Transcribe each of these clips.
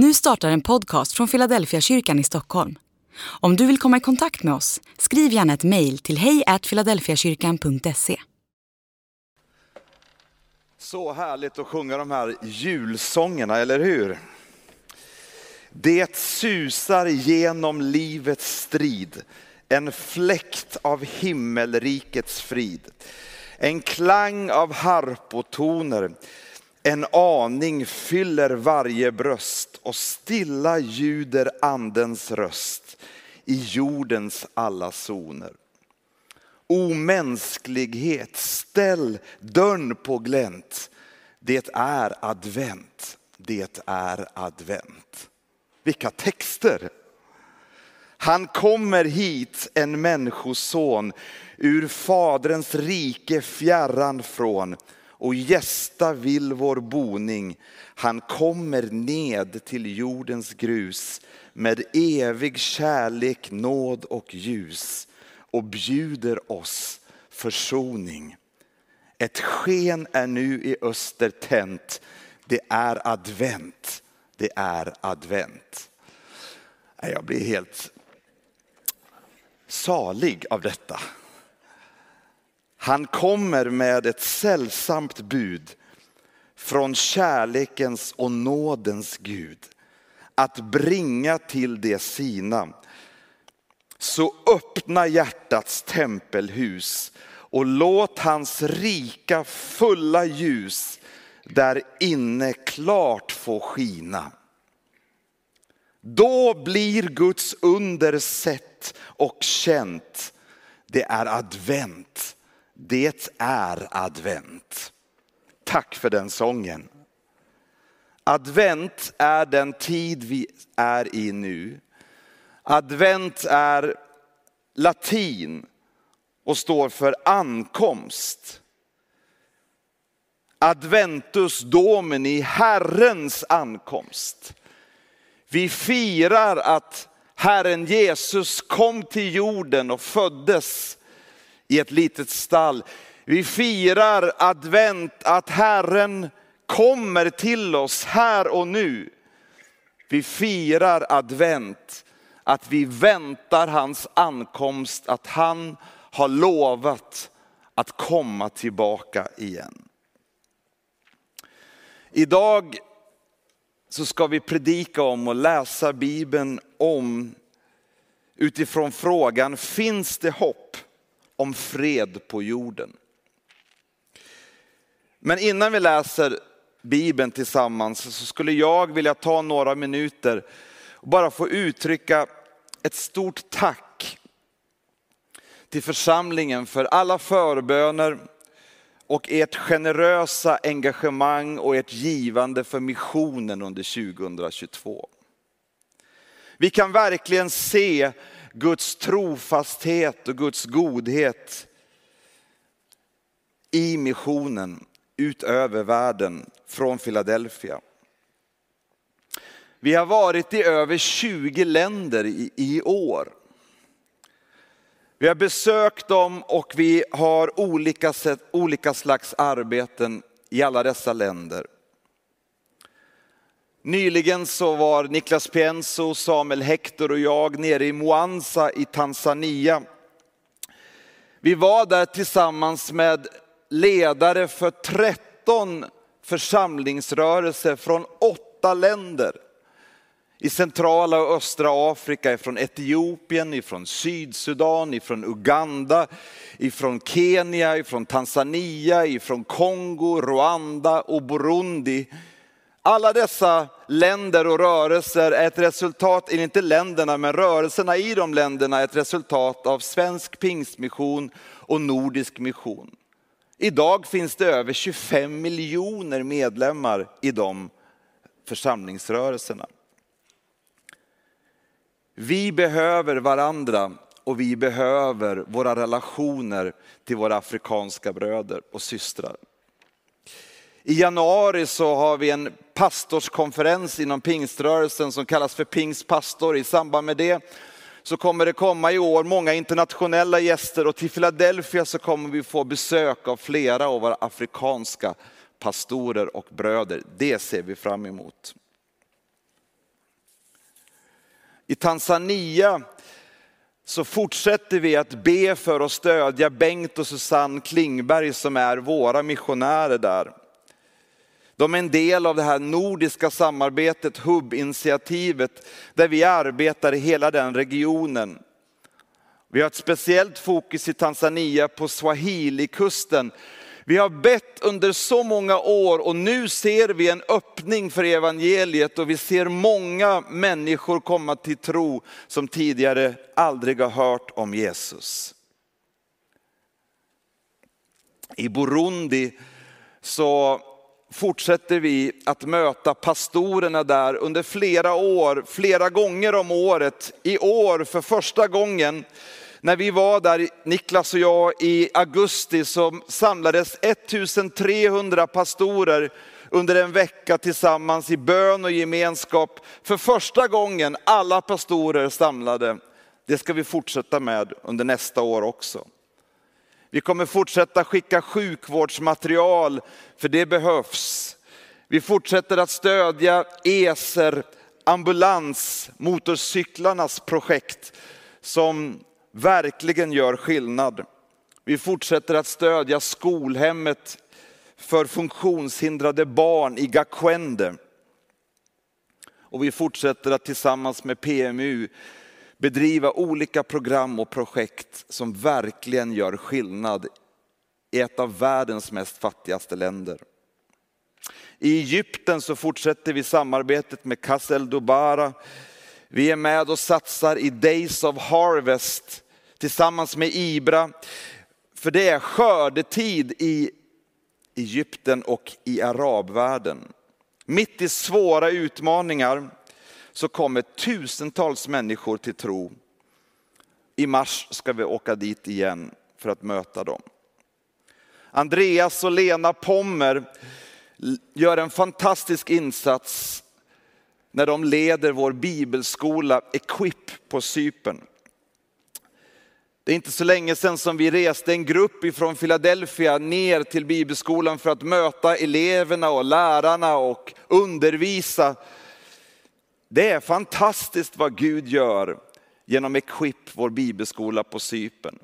Nu startar en podcast från Philadelphia kyrkan i Stockholm. Om du vill komma i kontakt med oss, skriv gärna ett mejl till hejfiladelfiakyrkan.se. Så härligt att sjunga de här julsångerna, eller hur? Det susar genom livets strid, en fläkt av himmelrikets frid. En klang av harpotoner, en aning fyller varje bröst och stilla ljuder andens röst i jordens alla zoner. O mänsklighet, ställ dörren på glänt. Det är advent, det är advent. Vilka texter! Han kommer hit, en människoson, ur Faderns rike fjärran från och gästa vill vår boning. Han kommer ned till jordens grus med evig kärlek, nåd och ljus och bjuder oss försoning. Ett sken är nu i öster tänt. Det är advent. Det är advent. Jag blir helt salig av detta. Han kommer med ett sällsamt bud från kärlekens och nådens Gud att bringa till det sina. Så öppna hjärtats tempelhus och låt hans rika fulla ljus där inne klart få skina. Då blir Guds under sett och känt. Det är advent. Det är advent. Tack för den sången. Advent är den tid vi är i nu. Advent är latin och står för ankomst. Adventus domini, Herrens ankomst. Vi firar att Herren Jesus kom till jorden och föddes i ett litet stall. Vi firar advent, att Herren kommer till oss här och nu. Vi firar advent, att vi väntar hans ankomst, att han har lovat att komma tillbaka igen. Idag så ska vi predika om och läsa Bibeln om utifrån frågan, finns det hopp om fred på jorden? Men innan vi läser Bibeln tillsammans så skulle jag vilja ta några minuter och bara få uttrycka ett stort tack till församlingen för alla förböner och ert generösa engagemang och ert givande för missionen under 2022. Vi kan verkligen se Guds trofasthet och Guds godhet i missionen utöver världen från Philadelphia. Vi har varit i över 20 länder i, i år. Vi har besökt dem och vi har olika, sätt, olika slags arbeten i alla dessa länder. Nyligen så var Niklas Pienso, Samuel Hector och jag nere i Mwanza i Tanzania. Vi var där tillsammans med ledare för 13 församlingsrörelser från åtta länder. I centrala och östra Afrika, ifrån Etiopien, ifrån Sydsudan, ifrån Uganda, ifrån Kenya, ifrån Tanzania, ifrån Kongo, Rwanda och Burundi. Alla dessa länder och rörelser är ett resultat, inte länderna, men rörelserna i de länderna är ett resultat av svensk pingstmission och nordisk mission. Idag finns det över 25 miljoner medlemmar i de församlingsrörelserna. Vi behöver varandra och vi behöver våra relationer till våra afrikanska bröder och systrar. I januari så har vi en pastorskonferens inom pingströrelsen som kallas för pingstpastor. I samband med det så kommer det komma i år många internationella gäster och till Philadelphia så kommer vi få besök av flera av våra afrikanska pastorer och bröder. Det ser vi fram emot. I Tanzania så fortsätter vi att be för och stödja Bengt och Susanne Klingberg som är våra missionärer där. De är en del av det här nordiska samarbetet, HUB-initiativet, där vi arbetar i hela den regionen. Vi har ett speciellt fokus i Tanzania på Swahili-kusten. Vi har bett under så många år och nu ser vi en öppning för evangeliet och vi ser många människor komma till tro som tidigare aldrig har hört om Jesus. I Burundi så fortsätter vi att möta pastorerna där under flera år, flera gånger om året. I år för första gången när vi var där, Niklas och jag, i augusti så samlades 1300 pastorer under en vecka tillsammans i bön och gemenskap. För första gången alla pastorer samlade. Det ska vi fortsätta med under nästa år också. Vi kommer fortsätta skicka sjukvårdsmaterial, för det behövs. Vi fortsätter att stödja ESER, ambulans, motorcyklarnas projekt som verkligen gör skillnad. Vi fortsätter att stödja skolhemmet för funktionshindrade barn i Gakwende. Och vi fortsätter att tillsammans med PMU bedriva olika program och projekt som verkligen gör skillnad i ett av världens mest fattigaste länder. I Egypten så fortsätter vi samarbetet med Kassel Dubara. Vi är med och satsar i Days of Harvest tillsammans med Ibra. För det är skördetid i Egypten och i arabvärlden. Mitt i svåra utmaningar så kommer tusentals människor till tro. I mars ska vi åka dit igen för att möta dem. Andreas och Lena Pommer gör en fantastisk insats när de leder vår bibelskola Equip på Sypen. Det är inte så länge sedan som vi reste en grupp ifrån Philadelphia ner till bibelskolan för att möta eleverna och lärarna och undervisa det är fantastiskt vad Gud gör genom Equip, vår bibelskola på Sypen.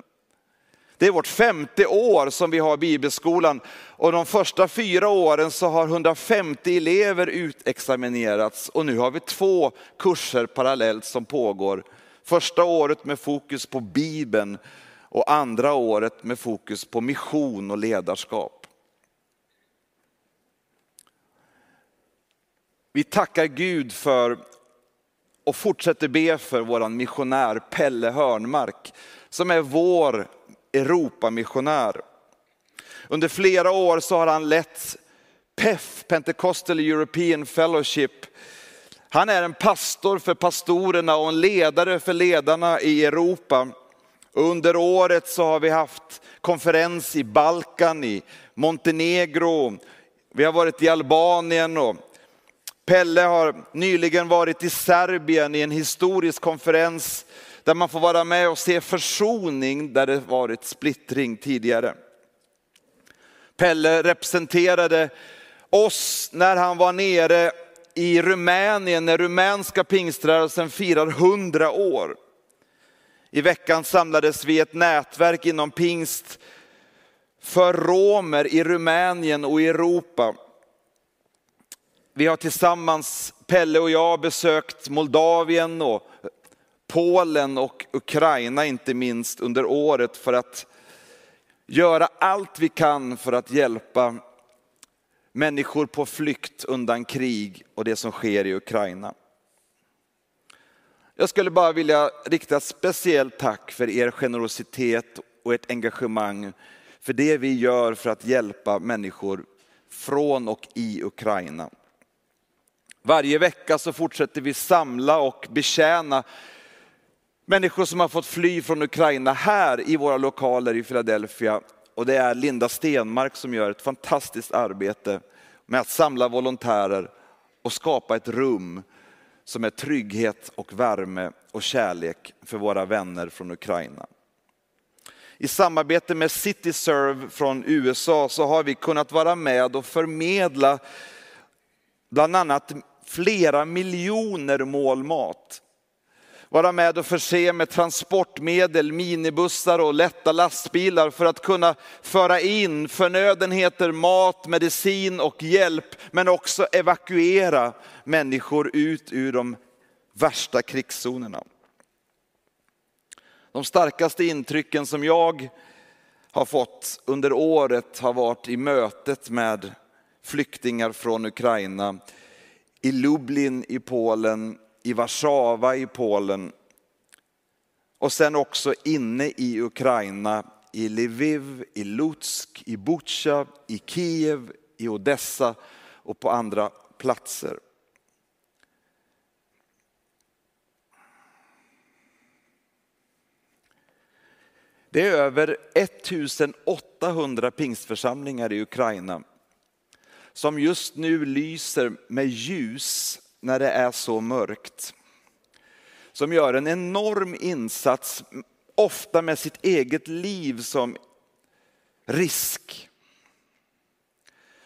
Det är vårt femte år som vi har bibelskolan och de första fyra åren så har 150 elever utexaminerats och nu har vi två kurser parallellt som pågår. Första året med fokus på Bibeln och andra året med fokus på mission och ledarskap. Vi tackar Gud för och fortsätter be för vår missionär Pelle Hörnmark som är vår Europamissionär. Under flera år så har han lett PEF, Pentecostal European Fellowship. Han är en pastor för pastorerna och en ledare för ledarna i Europa. Under året så har vi haft konferens i Balkan, i Montenegro, vi har varit i Albanien och Pelle har nyligen varit i Serbien i en historisk konferens där man får vara med och se försoning där det varit splittring tidigare. Pelle representerade oss när han var nere i Rumänien när rumänska pingströrelsen firar 100 år. I veckan samlades vi ett nätverk inom pingst för romer i Rumänien och i Europa. Vi har tillsammans, Pelle och jag, besökt Moldavien och Polen och Ukraina inte minst under året för att göra allt vi kan för att hjälpa människor på flykt undan krig och det som sker i Ukraina. Jag skulle bara vilja rikta ett speciellt tack för er generositet och ert engagemang för det vi gör för att hjälpa människor från och i Ukraina. Varje vecka så fortsätter vi samla och betjäna människor som har fått fly från Ukraina här i våra lokaler i Philadelphia. Och det är Linda Stenmark som gör ett fantastiskt arbete med att samla volontärer och skapa ett rum som är trygghet och värme och kärlek för våra vänner från Ukraina. I samarbete med CityServe från USA så har vi kunnat vara med och förmedla bland annat flera miljoner mål mat. vara med och förse med transportmedel, minibussar och lätta lastbilar för att kunna föra in förnödenheter, mat, medicin och hjälp, men också evakuera människor ut ur de värsta krigszonerna. De starkaste intrycken som jag har fått under året har varit i mötet med flyktingar från Ukraina, i Lublin i Polen, i Warszawa i Polen och sen också inne i Ukraina, i Lviv, i Lutsk, i Butja, i Kiev, i Odessa och på andra platser. Det är över 1800 pingstförsamlingar i Ukraina som just nu lyser med ljus när det är så mörkt. Som gör en enorm insats, ofta med sitt eget liv som risk.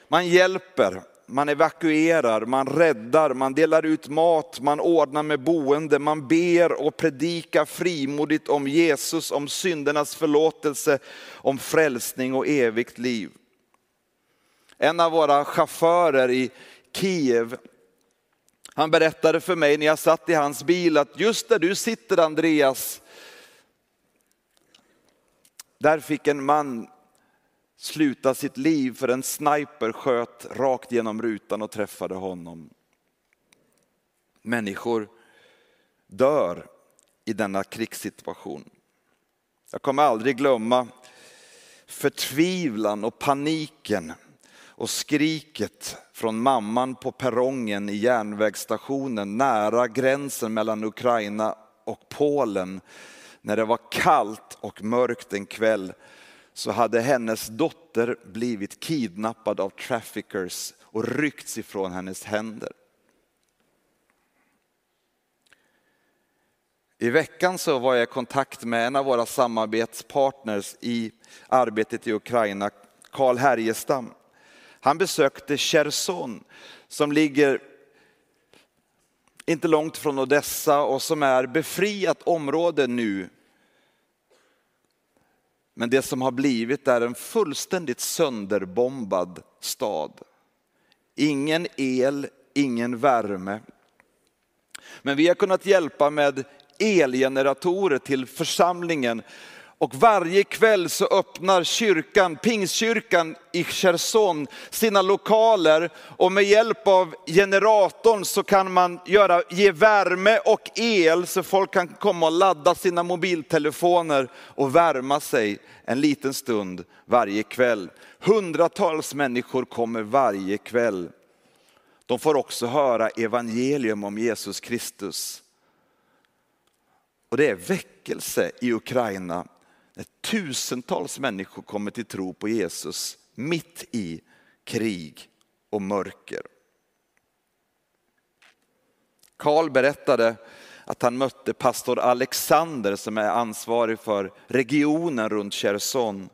Man hjälper, man evakuerar, man räddar, man delar ut mat, man ordnar med boende, man ber och predikar frimodigt om Jesus, om syndernas förlåtelse, om frälsning och evigt liv. En av våra chaufförer i Kiev, han berättade för mig när jag satt i hans bil att just där du sitter Andreas, där fick en man sluta sitt liv för en sniper sköt rakt genom rutan och träffade honom. Människor dör i denna krigssituation. Jag kommer aldrig glömma förtvivlan och paniken och skriket från mamman på perrongen i järnvägsstationen nära gränsen mellan Ukraina och Polen. När det var kallt och mörkt en kväll så hade hennes dotter blivit kidnappad av traffickers och ryckts ifrån hennes händer. I veckan så var jag i kontakt med en av våra samarbetspartners i arbetet i Ukraina, Karl Härjestam. Han besökte Cherson som ligger inte långt från Odessa och som är befriat område nu. Men det som har blivit är en fullständigt sönderbombad stad. Ingen el, ingen värme. Men vi har kunnat hjälpa med elgeneratorer till församlingen och varje kväll så öppnar kyrkan, Pingstkyrkan i Cherson sina lokaler och med hjälp av generatorn så kan man göra, ge värme och el så folk kan komma och ladda sina mobiltelefoner och värma sig en liten stund varje kväll. Hundratals människor kommer varje kväll. De får också höra evangelium om Jesus Kristus. Och det är väckelse i Ukraina när tusentals människor kommer till tro på Jesus mitt i krig och mörker. Karl berättade att han mötte pastor Alexander som är ansvarig för regionen runt Cherson.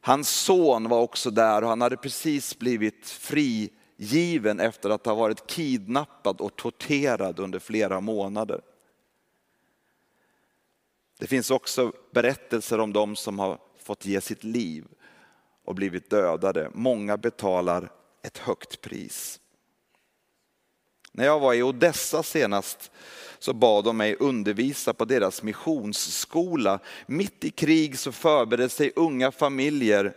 Hans son var också där och han hade precis blivit frigiven efter att ha varit kidnappad och torterad under flera månader. Det finns också berättelser om de som har fått ge sitt liv och blivit dödade. Många betalar ett högt pris. När jag var i Odessa senast så bad de mig undervisa på deras missionsskola. Mitt i krig så förberedde sig unga familjer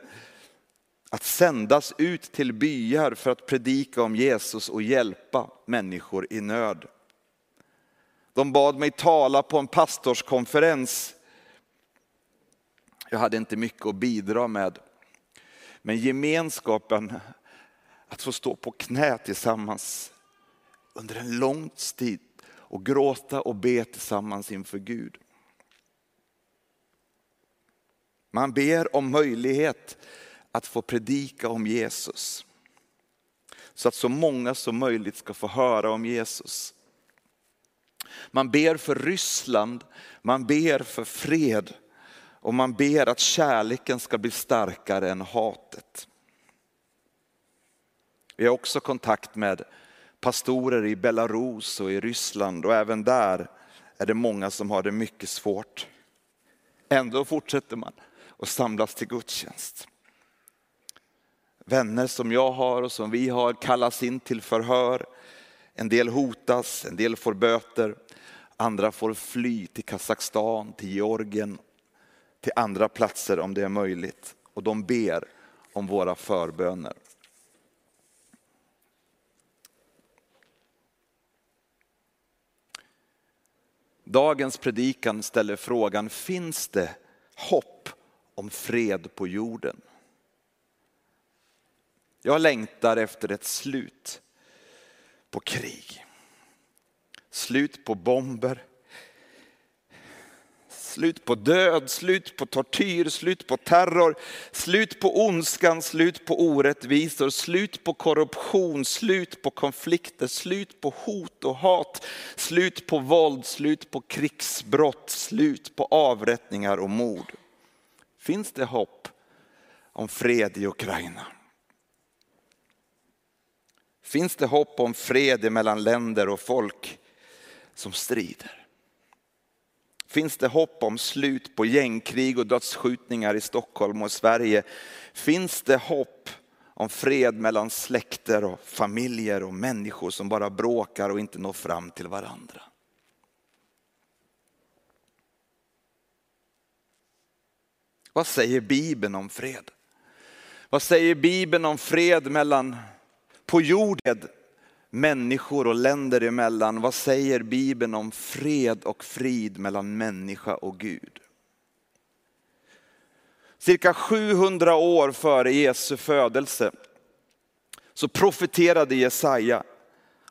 att sändas ut till byar för att predika om Jesus och hjälpa människor i nöd. De bad mig tala på en pastorskonferens. Jag hade inte mycket att bidra med. Men gemenskapen, att få stå på knä tillsammans under en lång tid och gråta och be tillsammans inför Gud. Man ber om möjlighet att få predika om Jesus. Så att så många som möjligt ska få höra om Jesus. Man ber för Ryssland, man ber för fred och man ber att kärleken ska bli starkare än hatet. Vi har också kontakt med pastorer i Belarus och i Ryssland och även där är det många som har det mycket svårt. Ändå fortsätter man och samlas till gudstjänst. Vänner som jag har och som vi har kallas in till förhör. En del hotas, en del får böter. Andra får fly till Kazakstan, till Georgien, till andra platser om det är möjligt. Och de ber om våra förböner. Dagens predikan ställer frågan, finns det hopp om fred på jorden? Jag längtar efter ett slut på krig. Slut på bomber. Slut på död, slut på tortyr, slut på terror, slut på ondskan, slut på orättvisor, slut på korruption, slut på konflikter, slut på hot och hat, slut på våld, slut på krigsbrott, slut på avrättningar och mord. Finns det hopp om fred i Ukraina? Finns det hopp om fred mellan länder och folk som strider? Finns det hopp om slut på gängkrig och dödsskjutningar i Stockholm och Sverige? Finns det hopp om fred mellan släkter och familjer och människor som bara bråkar och inte når fram till varandra? Vad säger Bibeln om fred? Vad säger Bibeln om fred mellan på jorden människor och länder emellan. Vad säger Bibeln om fred och frid mellan människa och Gud? Cirka 700 år före Jesu födelse så profeterade Jesaja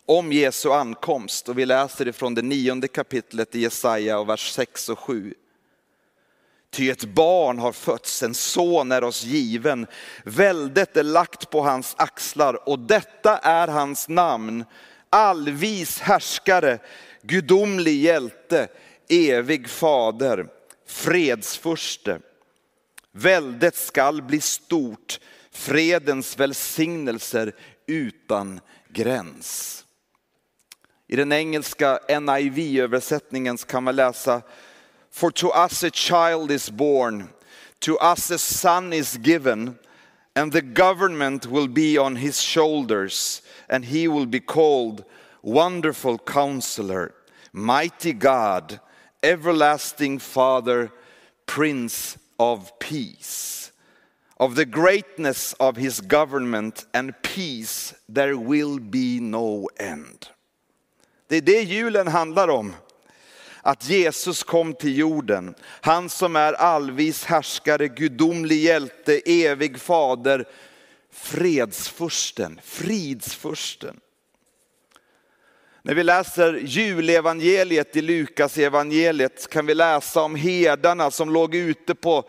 om Jesu ankomst och vi läser ifrån det nionde kapitlet i Jesaja och vers 6 och 7. Ty ett barn har fötts, en son är oss given. Väldet är lagt på hans axlar och detta är hans namn. Allvis härskare, gudomlig hjälte, evig fader, fredsfurste. Väldet skall bli stort, fredens välsignelser utan gräns. I den engelska NIV-översättningen kan man läsa For to us a child is born, to us a son is given, and the government will be on his shoulders, and he will be called Wonderful Counselor, Mighty God, Everlasting Father, Prince of Peace. Of the greatness of his government and peace there will be no end. Det är det julen handlar om att Jesus kom till jorden. Han som är allvis härskare, gudomlig hjälte, evig fader, fredsfursten, fridsfursten. När vi läser julevangeliet i Lukas evangeliet kan vi läsa om herdarna som låg ute på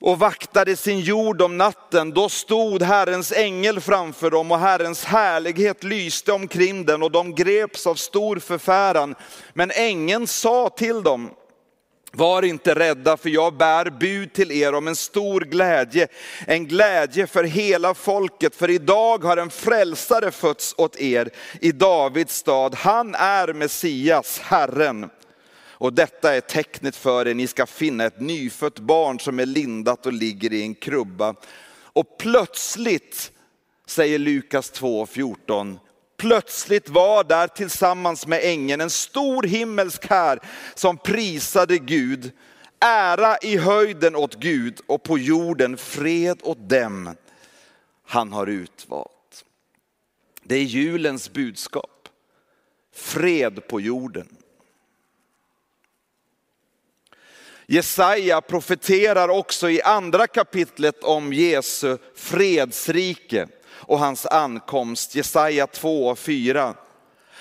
och vaktade sin jord om natten, då stod Herrens ängel framför dem och Herrens härlighet lyste omkring den och de greps av stor förfäran. Men ängeln sa till dem, var inte rädda för jag bär bud till er om en stor glädje, en glädje för hela folket. För idag har en frälsare fötts åt er i Davids stad. Han är Messias, Herren. Och detta är tecknet för er, ni ska finna ett nyfött barn som är lindat och ligger i en krubba. Och plötsligt, säger Lukas 2.14, plötsligt var där tillsammans med ängeln en stor himmelsk här som prisade Gud. Ära i höjden åt Gud och på jorden fred åt dem han har utvalt. Det är julens budskap. Fred på jorden. Jesaja profeterar också i andra kapitlet om Jesu fredsrike och hans ankomst. Jesaja 2 och 4.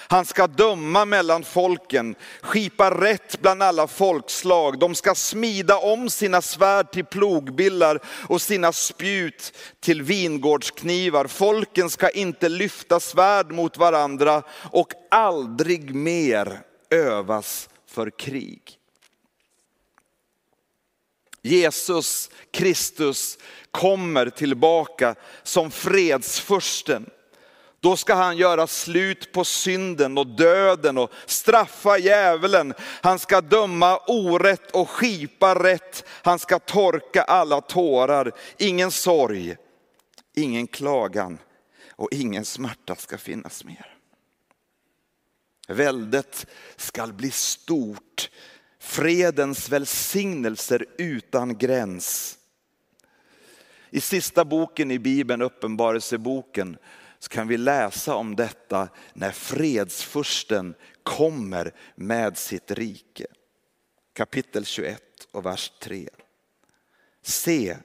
Han ska döma mellan folken, skipa rätt bland alla folkslag. De ska smida om sina svärd till plogbillar och sina spjut till vingårdsknivar. Folken ska inte lyfta svärd mot varandra och aldrig mer övas för krig. Jesus Kristus kommer tillbaka som fredsfursten. Då ska han göra slut på synden och döden och straffa djävulen. Han ska döma orätt och skipa rätt. Han ska torka alla tårar. Ingen sorg, ingen klagan och ingen smärta ska finnas mer. Väldet skall bli stort, fredens välsignelser utan gräns. I sista boken i Bibeln, Uppenbarelseboken, så kan vi läsa om detta när fredsfursten kommer med sitt rike. Kapitel 21 och vers 3. Se,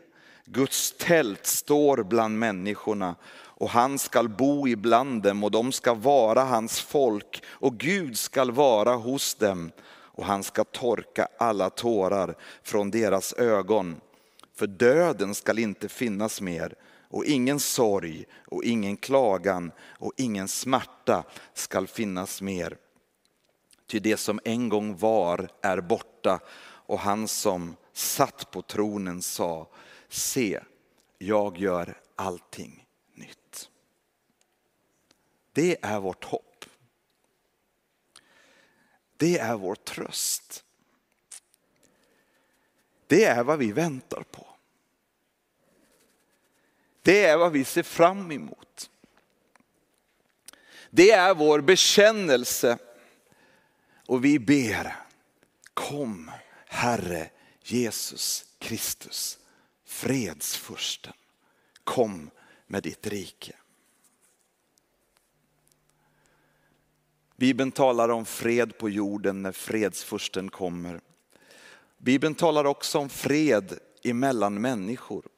Guds tält står bland människorna och han skall bo ibland dem och de ska vara hans folk och Gud skall vara hos dem och han ska torka alla tårar från deras ögon. För döden skall inte finnas mer och ingen sorg och ingen klagan och ingen smärta skall finnas mer. Ty det som en gång var är borta och han som satt på tronen sa, se, jag gör allting nytt. Det är vårt hopp. Det är vår tröst. Det är vad vi väntar på. Det är vad vi ser fram emot. Det är vår bekännelse och vi ber, kom Herre Jesus Kristus, fredsfursten, kom med ditt rike. Bibeln talar om fred på jorden när fredsfursten kommer. Bibeln talar också om fred emellan människor.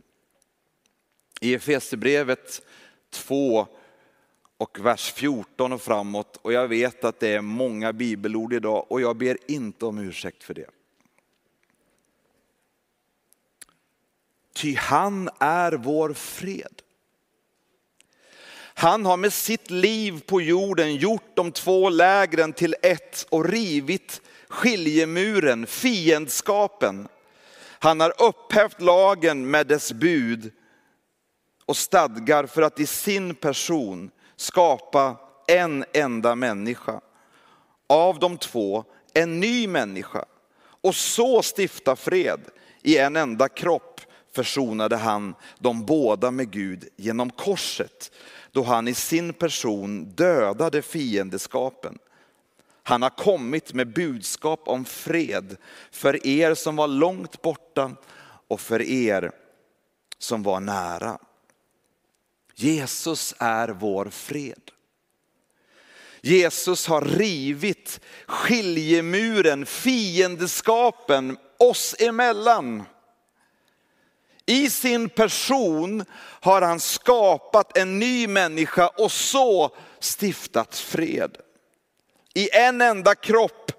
I Efesierbrevet 2 och vers 14 och framåt, och jag vet att det är många bibelord idag och jag ber inte om ursäkt för det. Ty han är vår fred. Han har med sitt liv på jorden gjort de två lägren till ett och rivit skiljemuren, fiendskapen. Han har upphävt lagen med dess bud och stadgar för att i sin person skapa en enda människa. Av de två en ny människa och så stifta fred. I en enda kropp försonade han de båda med Gud genom korset då han i sin person dödade fiendeskapen. Han har kommit med budskap om fred för er som var långt borta och för er som var nära. Jesus är vår fred. Jesus har rivit skiljemuren, fiendeskapen oss emellan. I sin person har han skapat en ny människa och så stiftat fred. I en enda kropp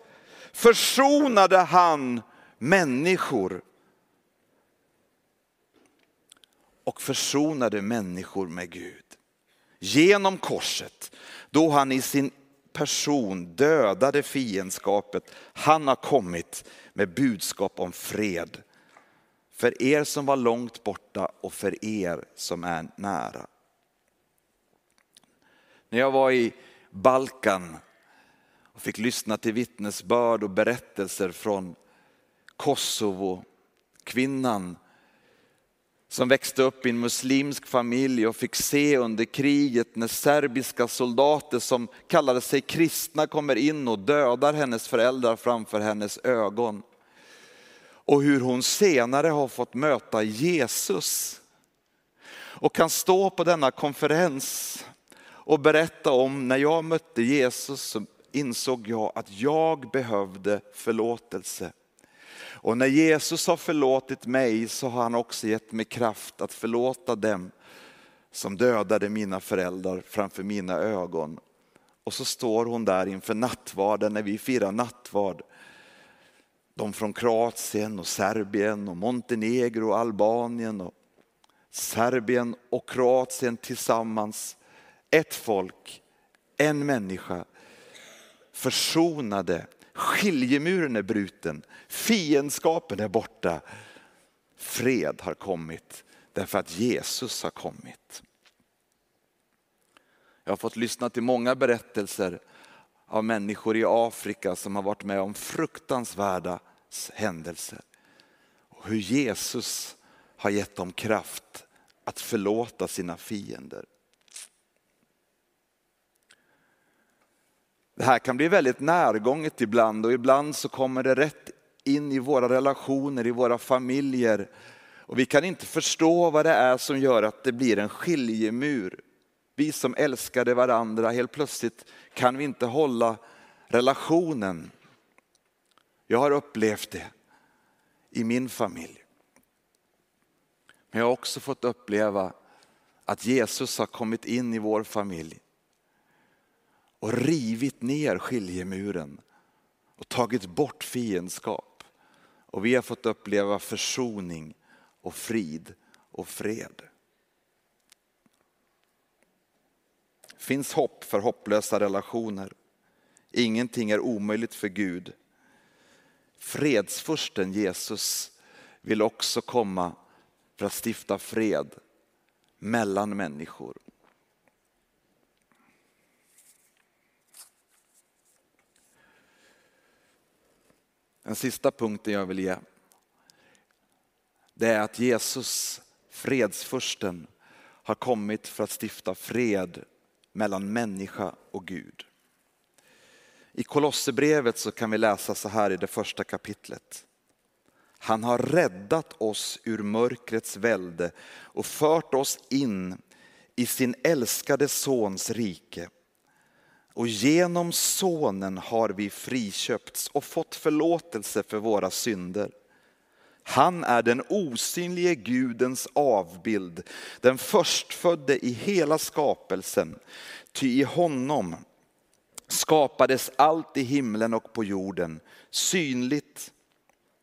försonade han människor och försonade människor med Gud. Genom korset, då han i sin person dödade fiendskapet. Han har kommit med budskap om fred. För er som var långt borta och för er som är nära. När jag var i Balkan och fick lyssna till vittnesbörd och berättelser från Kosovo, kvinnan som växte upp i en muslimsk familj och fick se under kriget när serbiska soldater som kallade sig kristna kommer in och dödar hennes föräldrar framför hennes ögon. Och hur hon senare har fått möta Jesus och kan stå på denna konferens och berätta om när jag mötte Jesus så insåg jag att jag behövde förlåtelse. Och när Jesus har förlåtit mig så har han också gett mig kraft att förlåta dem som dödade mina föräldrar framför mina ögon. Och så står hon där inför nattvarden när vi firar nattvard. De från Kroatien och Serbien och Montenegro och Albanien och Serbien och Kroatien tillsammans. Ett folk, en människa, försonade Skiljemuren är bruten, fiendskapen är borta. Fred har kommit därför att Jesus har kommit. Jag har fått lyssna till många berättelser av människor i Afrika som har varit med om fruktansvärda händelser. Och hur Jesus har gett dem kraft att förlåta sina fiender. Det här kan bli väldigt närgånget ibland och ibland så kommer det rätt in i våra relationer, i våra familjer. Och vi kan inte förstå vad det är som gör att det blir en skiljemur. Vi som älskade varandra, helt plötsligt kan vi inte hålla relationen. Jag har upplevt det i min familj. Men jag har också fått uppleva att Jesus har kommit in i vår familj och rivit ner skiljemuren och tagit bort fiendskap. Och vi har fått uppleva försoning och frid och fred. Finns hopp för hopplösa relationer. Ingenting är omöjligt för Gud. Fredsfursten Jesus vill också komma för att stifta fred mellan människor. Den sista punkten jag vill ge, det är att Jesus, fredsfursten, har kommit för att stifta fred mellan människa och Gud. I Kolosserbrevet så kan vi läsa så här i det första kapitlet. Han har räddat oss ur mörkrets välde och fört oss in i sin älskade sons rike. Och genom sonen har vi friköpts och fått förlåtelse för våra synder. Han är den osynlige Gudens avbild, den förstfödde i hela skapelsen. Ty i honom skapades allt i himlen och på jorden, synligt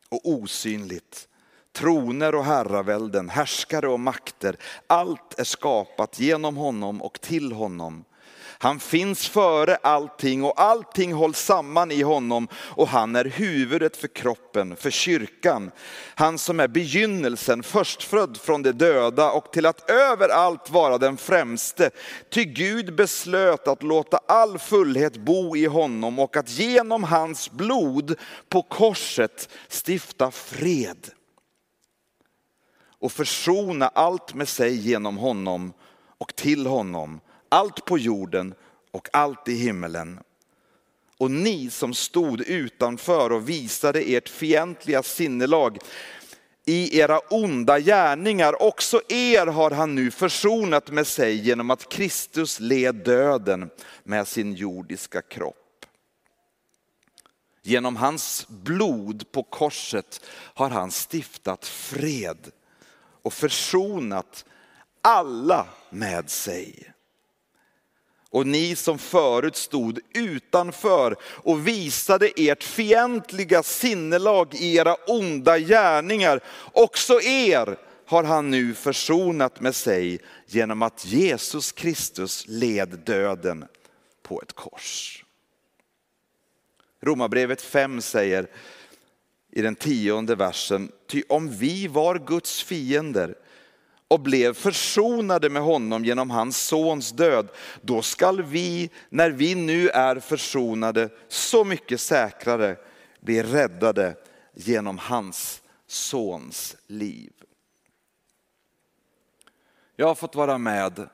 och osynligt. Troner och herravälden, härskare och makter, allt är skapat genom honom och till honom. Han finns före allting och allting hålls samman i honom och han är huvudet för kroppen, för kyrkan. Han som är begynnelsen, förstfödd från de döda och till att överallt vara den främste. Ty Gud beslöt att låta all fullhet bo i honom och att genom hans blod på korset stifta fred och försona allt med sig genom honom och till honom allt på jorden och allt i himmelen. Och ni som stod utanför och visade ert fientliga sinnelag i era onda gärningar, också er har han nu försonat med sig genom att Kristus led döden med sin jordiska kropp. Genom hans blod på korset har han stiftat fred och försonat alla med sig och ni som förut stod utanför och visade ert fientliga sinnelag i era onda gärningar, också er har han nu försonat med sig genom att Jesus Kristus led döden på ett kors. Romarbrevet 5 säger i den tionde versen, ty om vi var Guds fiender och blev försonade med honom genom hans sons död, då skall vi, när vi nu är försonade, så mycket säkrare bli räddade genom hans sons liv. Jag har fått vara med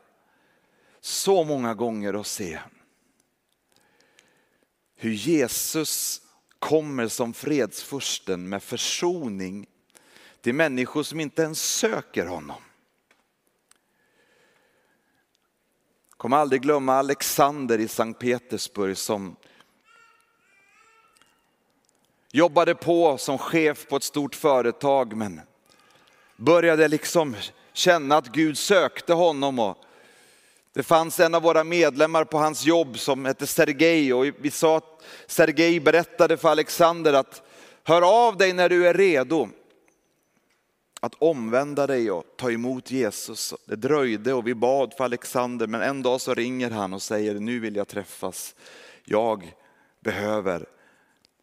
så många gånger och se hur Jesus kommer som fredsfursten med försoning till människor som inte ens söker honom. Kommer aldrig glömma Alexander i Sankt Petersburg som jobbade på som chef på ett stort företag men började liksom känna att Gud sökte honom. Och det fanns en av våra medlemmar på hans jobb som hette Sergej och vi sa att Sergej berättade för Alexander att hör av dig när du är redo att omvända dig och ta emot Jesus. Det dröjde och vi bad för Alexander men en dag så ringer han och säger nu vill jag träffas. Jag behöver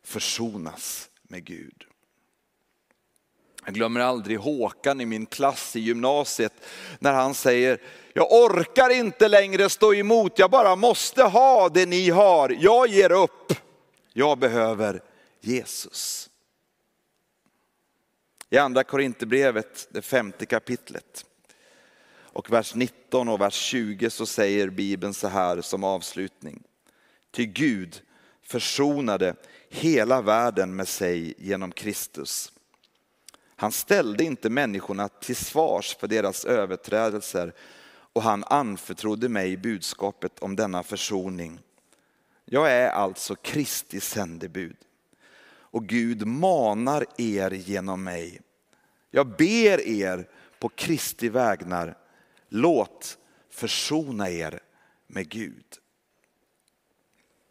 försonas med Gud. Jag glömmer aldrig Håkan i min klass i gymnasiet när han säger, jag orkar inte längre stå emot, jag bara måste ha det ni har. Jag ger upp, jag behöver Jesus. I andra Korinthierbrevet, det femte kapitlet och vers 19 och vers 20 så säger Bibeln så här som avslutning. Ty Gud försonade hela världen med sig genom Kristus. Han ställde inte människorna till svars för deras överträdelser och han anförtrodde mig budskapet om denna försoning. Jag är alltså Kristi sändebud och Gud manar er genom mig. Jag ber er på Kristi vägnar, låt försona er med Gud.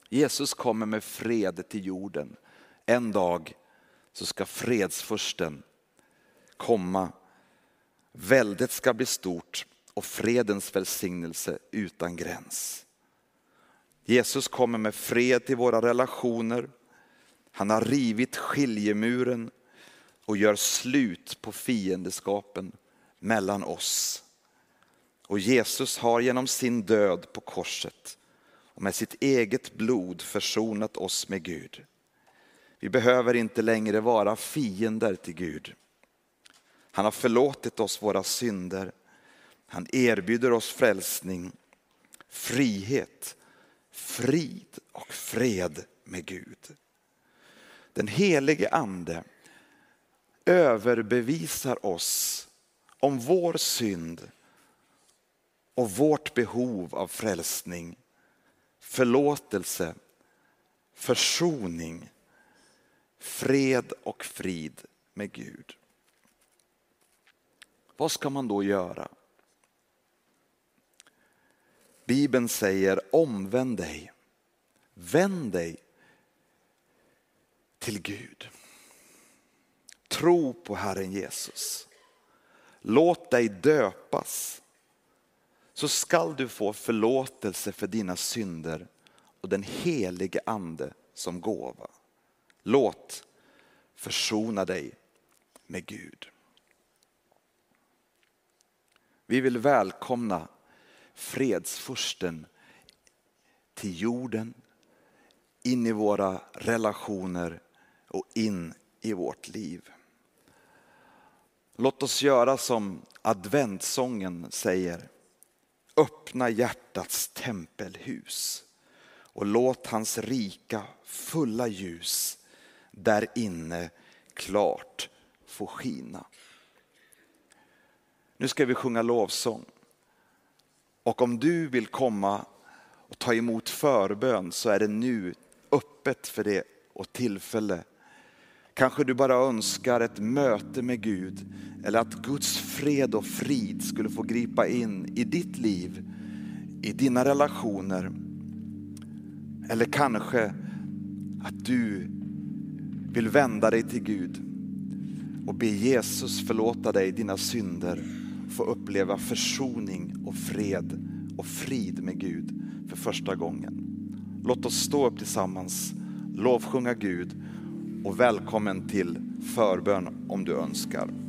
Jesus kommer med fred till jorden. En dag så ska fredsfursten komma. Väldet ska bli stort och fredens välsignelse utan gräns. Jesus kommer med fred till våra relationer. Han har rivit skiljemuren och gör slut på fiendeskapen mellan oss. Och Jesus har genom sin död på korset och med sitt eget blod försonat oss med Gud. Vi behöver inte längre vara fiender till Gud. Han har förlåtit oss våra synder. Han erbjuder oss frälsning, frihet, frid och fred med Gud. Den helige ande överbevisar oss om vår synd och vårt behov av frälsning, förlåtelse, försoning, fred och frid med Gud. Vad ska man då göra? Bibeln säger omvänd dig, vänd dig till Gud. Tro på Herren Jesus. Låt dig döpas så skall du få förlåtelse för dina synder och den helige ande som gåva. Låt försona dig med Gud. Vi vill välkomna fredsfursten till jorden, in i våra relationer och in i vårt liv. Låt oss göra som adventsången säger. Öppna hjärtats tempelhus och låt hans rika fulla ljus där inne klart få skina. Nu ska vi sjunga lovsång. Och om du vill komma och ta emot förbön så är det nu öppet för det och tillfälle. Kanske du bara önskar ett möte med Gud eller att Guds fred och frid skulle få gripa in i ditt liv, i dina relationer. Eller kanske att du vill vända dig till Gud och be Jesus förlåta dig dina synder få uppleva försoning och fred och frid med Gud för första gången. Låt oss stå upp tillsammans, lovsjunga Gud och välkommen till förbön om du önskar.